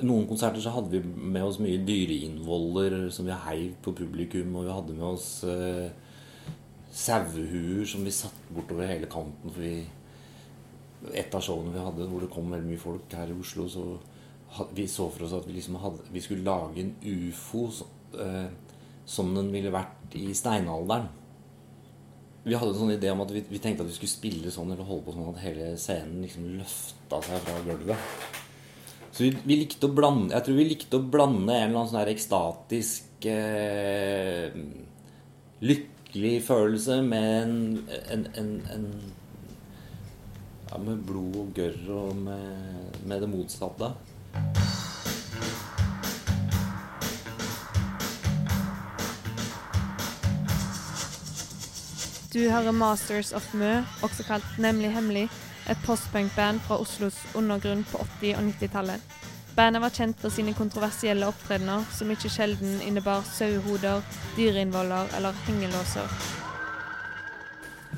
Noen konserter så hadde vi med oss mye dyreinnvoller som vi heiv på publikum, og vi hadde med oss eh, sauehuer som vi satte bortover hele kanten. For vi, et av showene vi hadde hvor det kom veldig mye folk her i Oslo, så had, vi så for oss at vi liksom hadde, vi skulle lage en ufo så, eh, som den ville vært i steinalderen. Vi hadde en sånn idé om at vi, vi tenkte at vi skulle spille sånn eller holde på sånn at hele scenen liksom løfta seg fra gulvet. Vi, vi, likte å blande Jeg tror vi likte å blande en eller annen sånn her ekstatisk eh, lykkelig følelse med en, en, en, en ja, Med blod og gørr og med, med det motsatte. Du hører Masters of Mø, også kalt Nemlig hemmelig, et postpunkband fra Oslos undergrunn på 80- og 90-tallet. Bandet var kjent for sine kontroversielle opptredener, som ikke sjelden innebar sauehoder, dyreinnvoller eller hengelåser.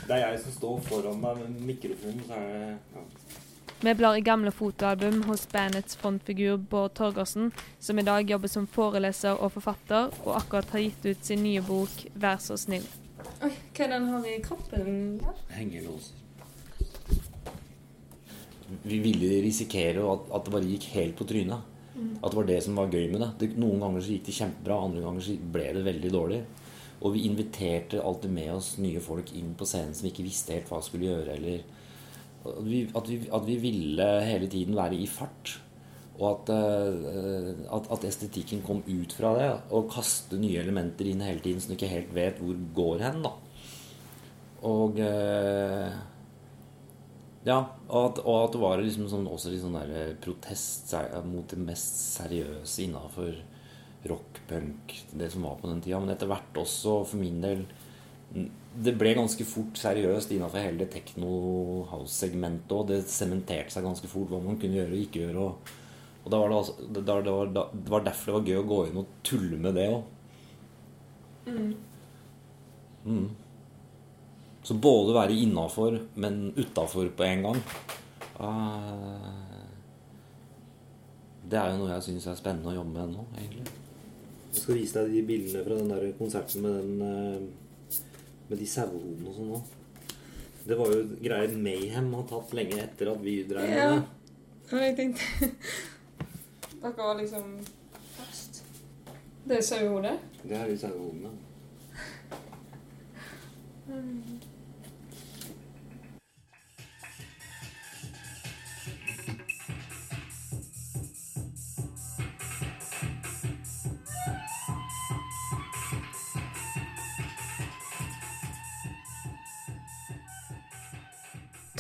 Det er jeg som står foran meg med mikrofonen, så er det ja. Vi blar i gamle fotoalbum hos bandets frontfigur Bård Torgersen, som i dag jobber som foreleser og forfatter, og akkurat har gitt ut sin nye bok 'Vær så snill'. Oi, hva er den han har i kroppen? der? hengelåser. Vi ville risikere at, at det bare gikk helt på trynet. At det var det som var gøy med det. det. Noen ganger så gikk det kjempebra, andre ganger så ble det veldig dårlig. Og vi inviterte alltid med oss nye folk inn på scenen som vi ikke visste helt hva skulle gjøre. Eller at vi, at vi, at vi ville hele tiden være i fart. Og at, eh, at, at estetikken kom ut fra det. Og kaste nye elementer inn hele tiden som du ikke helt vet hvor går hen. da. Og eh, ja, og at, og at det var liksom sånn, også litt sånn der protest mot det mest seriøse innafor rock, punk, det som var på den tida. Men etter hvert også, for min del Det ble ganske fort seriøst innafor hele det techno-house-segmentet òg. Det sementerte seg ganske fort hva man kunne gjøre og ikke gjøre. Og, og da var det, altså, det, var, det, var, det var derfor det var gøy å gå inn og tulle med det òg. Mm. Så både være innafor, men utafor på en gang. eh, Det er jo noe jeg syns er spennende å jobbe med nå, egentlig. Jeg skal vise deg de bildene fra den der konserten med den eh, Med de sauehodene og sånn òg. Det var jo greier Mayhem har tatt lenge etter at vi drev med Ja. det. Men jeg tenkte Dere var liksom først. Det er sauehodet? Det er de sauehodene.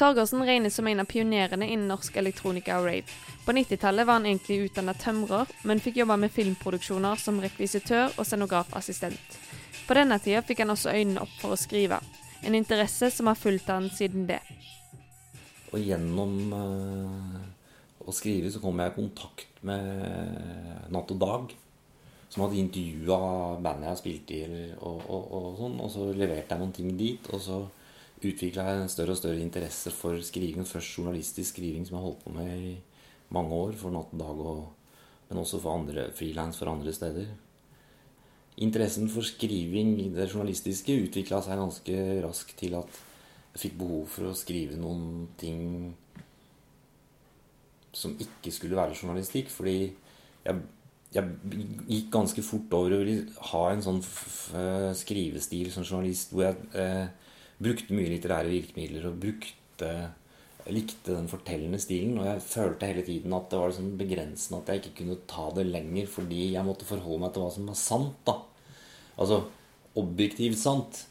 Torgersen regnes som en av pionerene innen norsk elektronika og rave. På 90-tallet var han egentlig utdannet tømrer, men fikk jobbe med filmproduksjoner som rekvisitør og scenografassistent. På denne tida fikk han også øynene opp for å skrive, en interesse som har fulgt han siden det. Og gjennom eh, å skrive så kom jeg i kontakt med Natt og Dag. Som hadde intervjua bandet jeg spilte i, og, og, og sånn. Og så leverte jeg noen ting dit. Og så utvikla jeg en større og større interesse for skriving. Først journalistisk skriving, som jeg holdt på med i mange år for Natt og Dag, og, men også for andre frilans for andre steder. Interessen for skriving, det journalistiske, utvikla seg ganske raskt til at jeg fikk behov for å skrive noen ting som ikke skulle være journalistikk. Fordi jeg, jeg gikk ganske fort over å ha en sånn skrivestil som journalist hvor jeg eh, brukte mye litterære virkemidler og brukte likte den fortellende stilen, og jeg følte hele tiden at det var liksom begrensende at jeg ikke kunne ta det lenger fordi jeg måtte forholde meg til hva som var sant. da. Altså objektivt sant.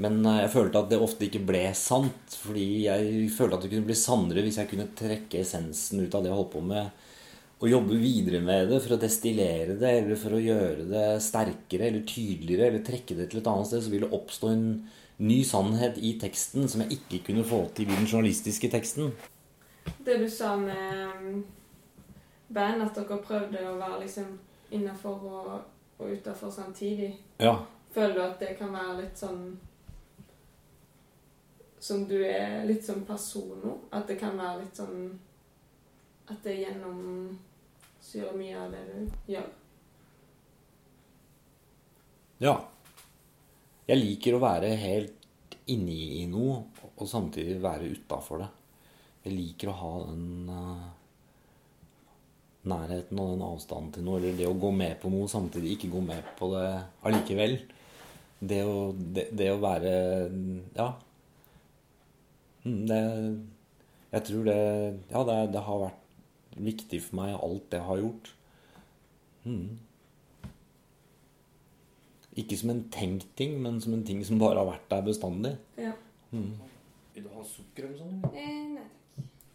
Men eh, jeg følte at det ofte ikke ble sant. Fordi jeg følte at det kunne bli sannere hvis jeg kunne trekke essensen ut av det jeg holdt på med. Og jobbe videre med det for å destillere det, eller for å gjøre det sterkere eller tydeligere, eller trekke det til et annet sted, så vil det oppstå en ny sannhet i teksten som jeg ikke kunne få til i den journalistiske teksten. Det du sa med um, band, at dere prøvde å være liksom innafor og, og utafor samtidig. Ja. Føler du at det kan være litt sånn Som du er litt sånn person nå? At det kan være litt sånn At det gjennomsyrer mye av det du gjør. Ja. Jeg liker å være helt inni i noe, og samtidig være utafor det. Jeg liker å ha den uh, nærheten og den avstanden til noe, eller det å gå med på noe samtidig ikke gå med på det allikevel. Det å, det, det å være Ja. Mm, det Jeg tror det Ja, det, det, har vært viktig for meg, alt det har gjort. Mm. Ikke som en tenkt ting, men som en ting som bare har vært der bestandig. Ja. Mm. Vil du ha sukker eller sånn? Eh, nei takk.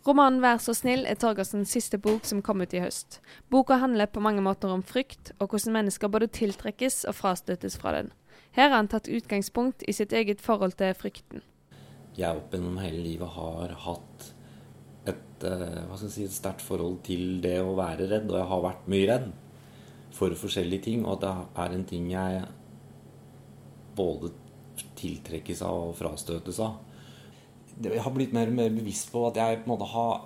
Romanen 'Vær så snill' er Torgersens siste bok som kom ut i høst. Boka handler på mange måter om frykt, og hvordan mennesker både tiltrekkes og frastøtes fra den. Her har han tatt utgangspunkt i sitt eget forhold til frykten. Jeg opp gjennom hele livet har hatt et, eh, hva skal jeg si, et sterkt forhold til det å være redd, og jeg har vært mye redd for forskjellige ting, og at det er en ting jeg både tiltrekkes av og frastøtes av. Jeg har blitt mer og mer bevisst på at jeg på en måte har,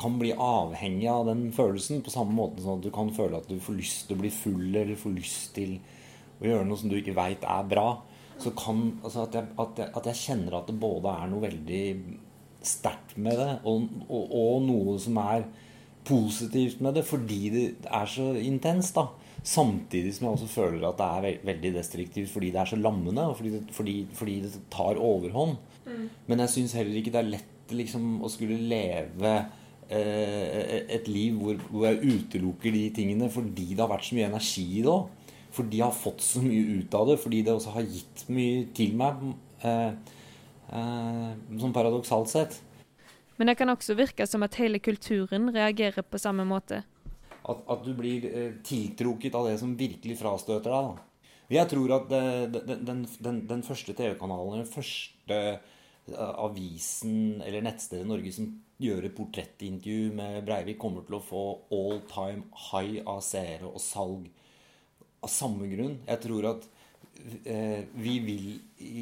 kan bli avhengig av den følelsen. På samme måte som at du kan føle at du får lyst til å bli full, eller får lyst til å gjøre noe som du ikke veit er bra. Så kan, altså at, jeg, at, jeg, at, jeg, kjenner at det både er noe veldig sterkt med det, og, og, og noe som er positivt med det, fordi det er så intenst. da Samtidig som jeg også føler at det er veldig destruktivt fordi det er så lammende, og fordi det, fordi, fordi det tar overhånd. Mm. Men jeg syns heller ikke det er lett liksom, å skulle leve eh, et liv hvor, hvor, jeg utelukker de tingene fordi det har vært så mye energi i det òg. Fordi jeg har fått så mye ut av det, fordi det også har gitt mye til meg. Eh, eh, sånn paradoksalt sett. Men det kan også virke som at hele kulturen reagerer på samme måte at, at, du blir eh, tiltrukket av det som virkelig frastøter deg. Da. Jeg tror at den, den, den, den, første TV-kanalen, den første uh, avisen eller nettstedet i Norge som gjør et portrettintervju med Breivik, kommer til å få all time high av seere og salg av samme grunn. Jeg tror at eh, vi vil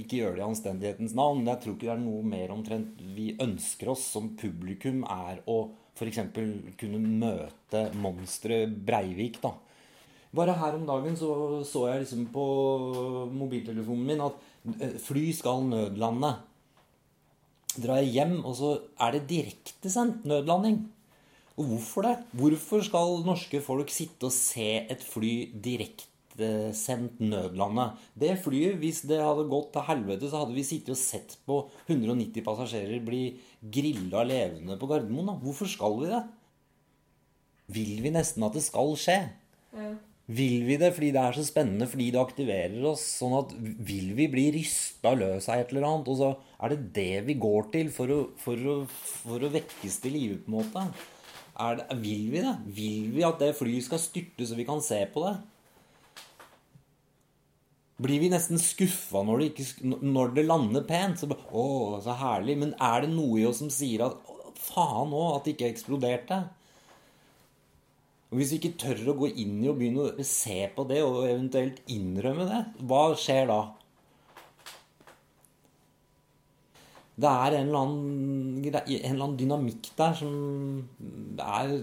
ikke gjøre det i anstendighetens navn, men jeg tror ikke det er noe mer omtrent vi ønsker oss som publikum, er å f.eks. kunne møte monsteret Breivik. da. Bare her om dagen så, så jeg liksom på mobiltelefonen min at eh, fly skal nødlande. Drar jeg hjem, og så er det direktesendt nødlanding. Og hvorfor det? Hvorfor skal norske folk sitte og se et fly direkte sendt nødlandet. Det flyet, hvis det hadde gått til helvete, så hadde vi sittet og sett på 190 passasjerer bli grilla levende på Gardermoen. Da. Hvorfor skal vi det? Vil vi nesten at det skal skje? Ja. Vil vi det fordi det er så spennende, fordi det aktiverer oss? sånn at Vil vi bli rysta løs av et eller annet? Og så er det det vi går til for å, for å, for å vekkes til live, på en måte? Det, vil vi det? Vil vi at det flyet skal styrte så vi kan se på det? Blir vi nesten skuffa når, når, det lander pent. Så, å, så herlig. Men er det noe i oss som sier at faen òg, at det ikke eksploderte? Og Hvis vi ikke tør å gå inn i og begynne å se på det, og eventuelt innrømme det, hva skjer da? Det er en eller annen, en eller annen dynamikk der som er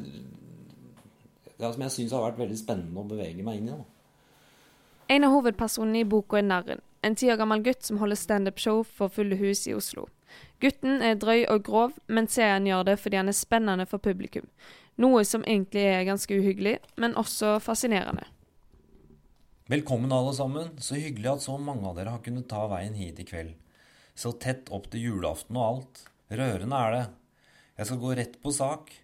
ja, Som jeg syns har vært veldig spennende å bevege meg inn i. da. En av hovedpersonene i boka er Narren, en ti år gammel gutt som holder standup-show for fulle hus i Oslo. Gutten er drøy og grov, men serien gjør det fordi han er spennende for publikum. Noe som egentlig er ganske uhyggelig, men også fascinerende. Velkommen alle sammen. Så hyggelig at så mange av dere har kunnet ta veien hit i kveld. Så tett opp til julaften og alt. Rørende er det. Jeg skal gå rett på sak.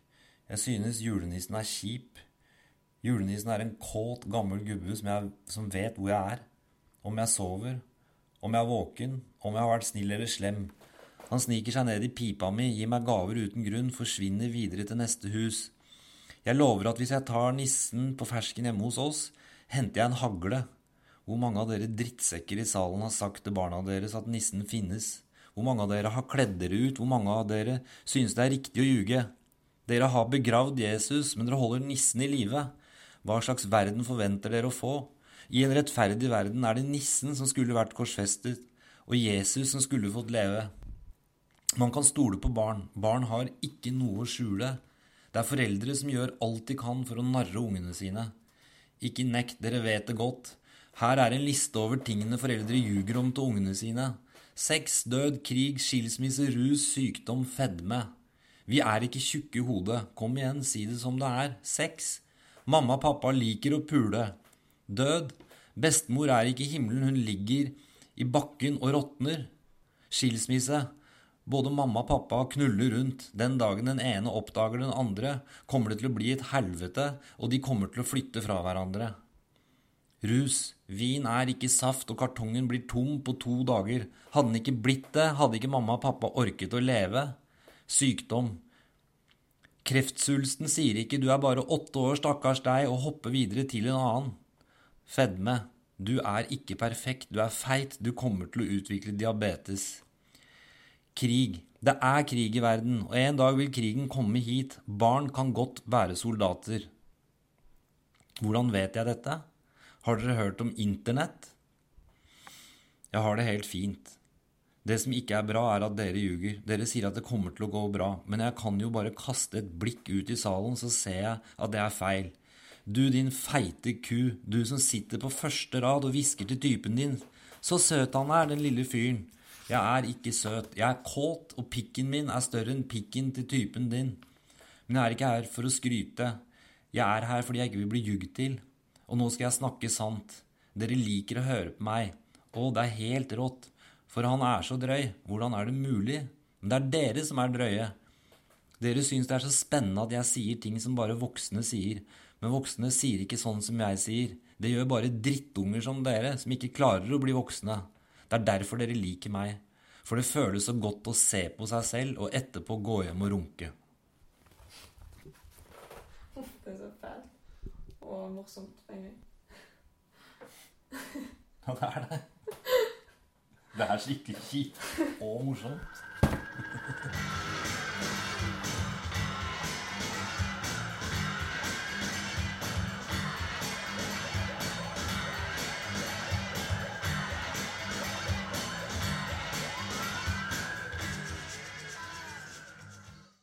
Jeg synes julenissen er kjip. Julenissen er en kåt, gammel gubbe som, jeg, som, vet hvor jeg er. Om jeg sover, om jeg er våken, om jeg har vært snill eller slem. Han sniker seg ned i pipa mi, gir meg gaver uten grunn, forsvinner videre til neste hus. Jeg lover at hvis jeg tar nissen på fersken hjemme hos oss, henter jeg en hagle. Hvor mange av dere drittsekker i salen har sagt til barna deres at nissen finnes? Hvor mange av dere har kledd dere ut? Hvor mange av dere synes det er riktig å ljuge? Dere har begravd Jesus, men dere holder nissen i live. Hva slags verden forventer dere å få? I en rettferdig verden er det nissen som skulle vært korsfestet, og Jesus som skulle fått leve. Man kan stole på barn. Barn har ikke noe å skjule. Det er foreldre som gjør alt de kan for å narre ungene sine. Ikke nekt, dere vet det godt. Her er en liste over tingene foreldre ljuger om til ungene sine. Sex, død, krig, skilsmisse, rus, sykdom, fedme. Vi er ikke tjukke i hodet. Kom igjen, si det som det er. Sex. Mamma og pappa liker å pule. Død. Bestemor er ikke i himmelen, hun ligger i bakken og råtner. Skilsmisse. Både mamma og pappa knuller rundt. Den dagen den ene oppdager den andre, kommer det til å bli et helvete, og de kommer til å flytte fra hverandre. Rus. Vin er ikke saft, og kartongen blir tom på to dager. Hadde den ikke blitt det, hadde ikke mamma og pappa orket å leve. Sykdom. Kreftsvulsten sier ikke 'du er bare åtte år, stakkars deg', og hopper videre til en annen. Fedme. Du er ikke perfekt, du er feit, du kommer til å utvikle diabetes. Krig. Det er krig i verden, og en dag vil krigen komme hit. Barn kan godt være soldater. Hvordan vet jeg dette? Har dere hørt om Internett? Jeg har det helt fint. Det som ikke er bra, er at dere ljuger. Dere sier at det kommer til å gå bra, men jeg kan jo bare kaste et blikk ut i salen, så ser jeg at det er feil. Du din feite ku, du som sitter på første rad og hvisker til typen din. Så søt han er, den lille fyren. Jeg er ikke søt. Jeg er kåt, og pikken min er større enn pikken til typen din. Men jeg er ikke her for å skryte. Jeg er her fordi jeg ikke vil bli jugd til. Og nå skal jeg snakke sant. Dere liker å høre på meg. Å, det er helt rått. For han er så drøy. Hvordan er det mulig? Men det er dere som er drøye. Dere syns det er så spennende at jeg sier ting som bare voksne sier. Men voksne sier ikke sånn som jeg sier. Det gjør bare drittunger som dere, som ikke klarer å bli voksne. Det er derfor dere liker meg. For det føles så godt å se på seg selv og etterpå gå hjem og runke. Det er så fælt. Og morsomt en. Ja, det er det. Det er skikkelig kjipt og morsomt.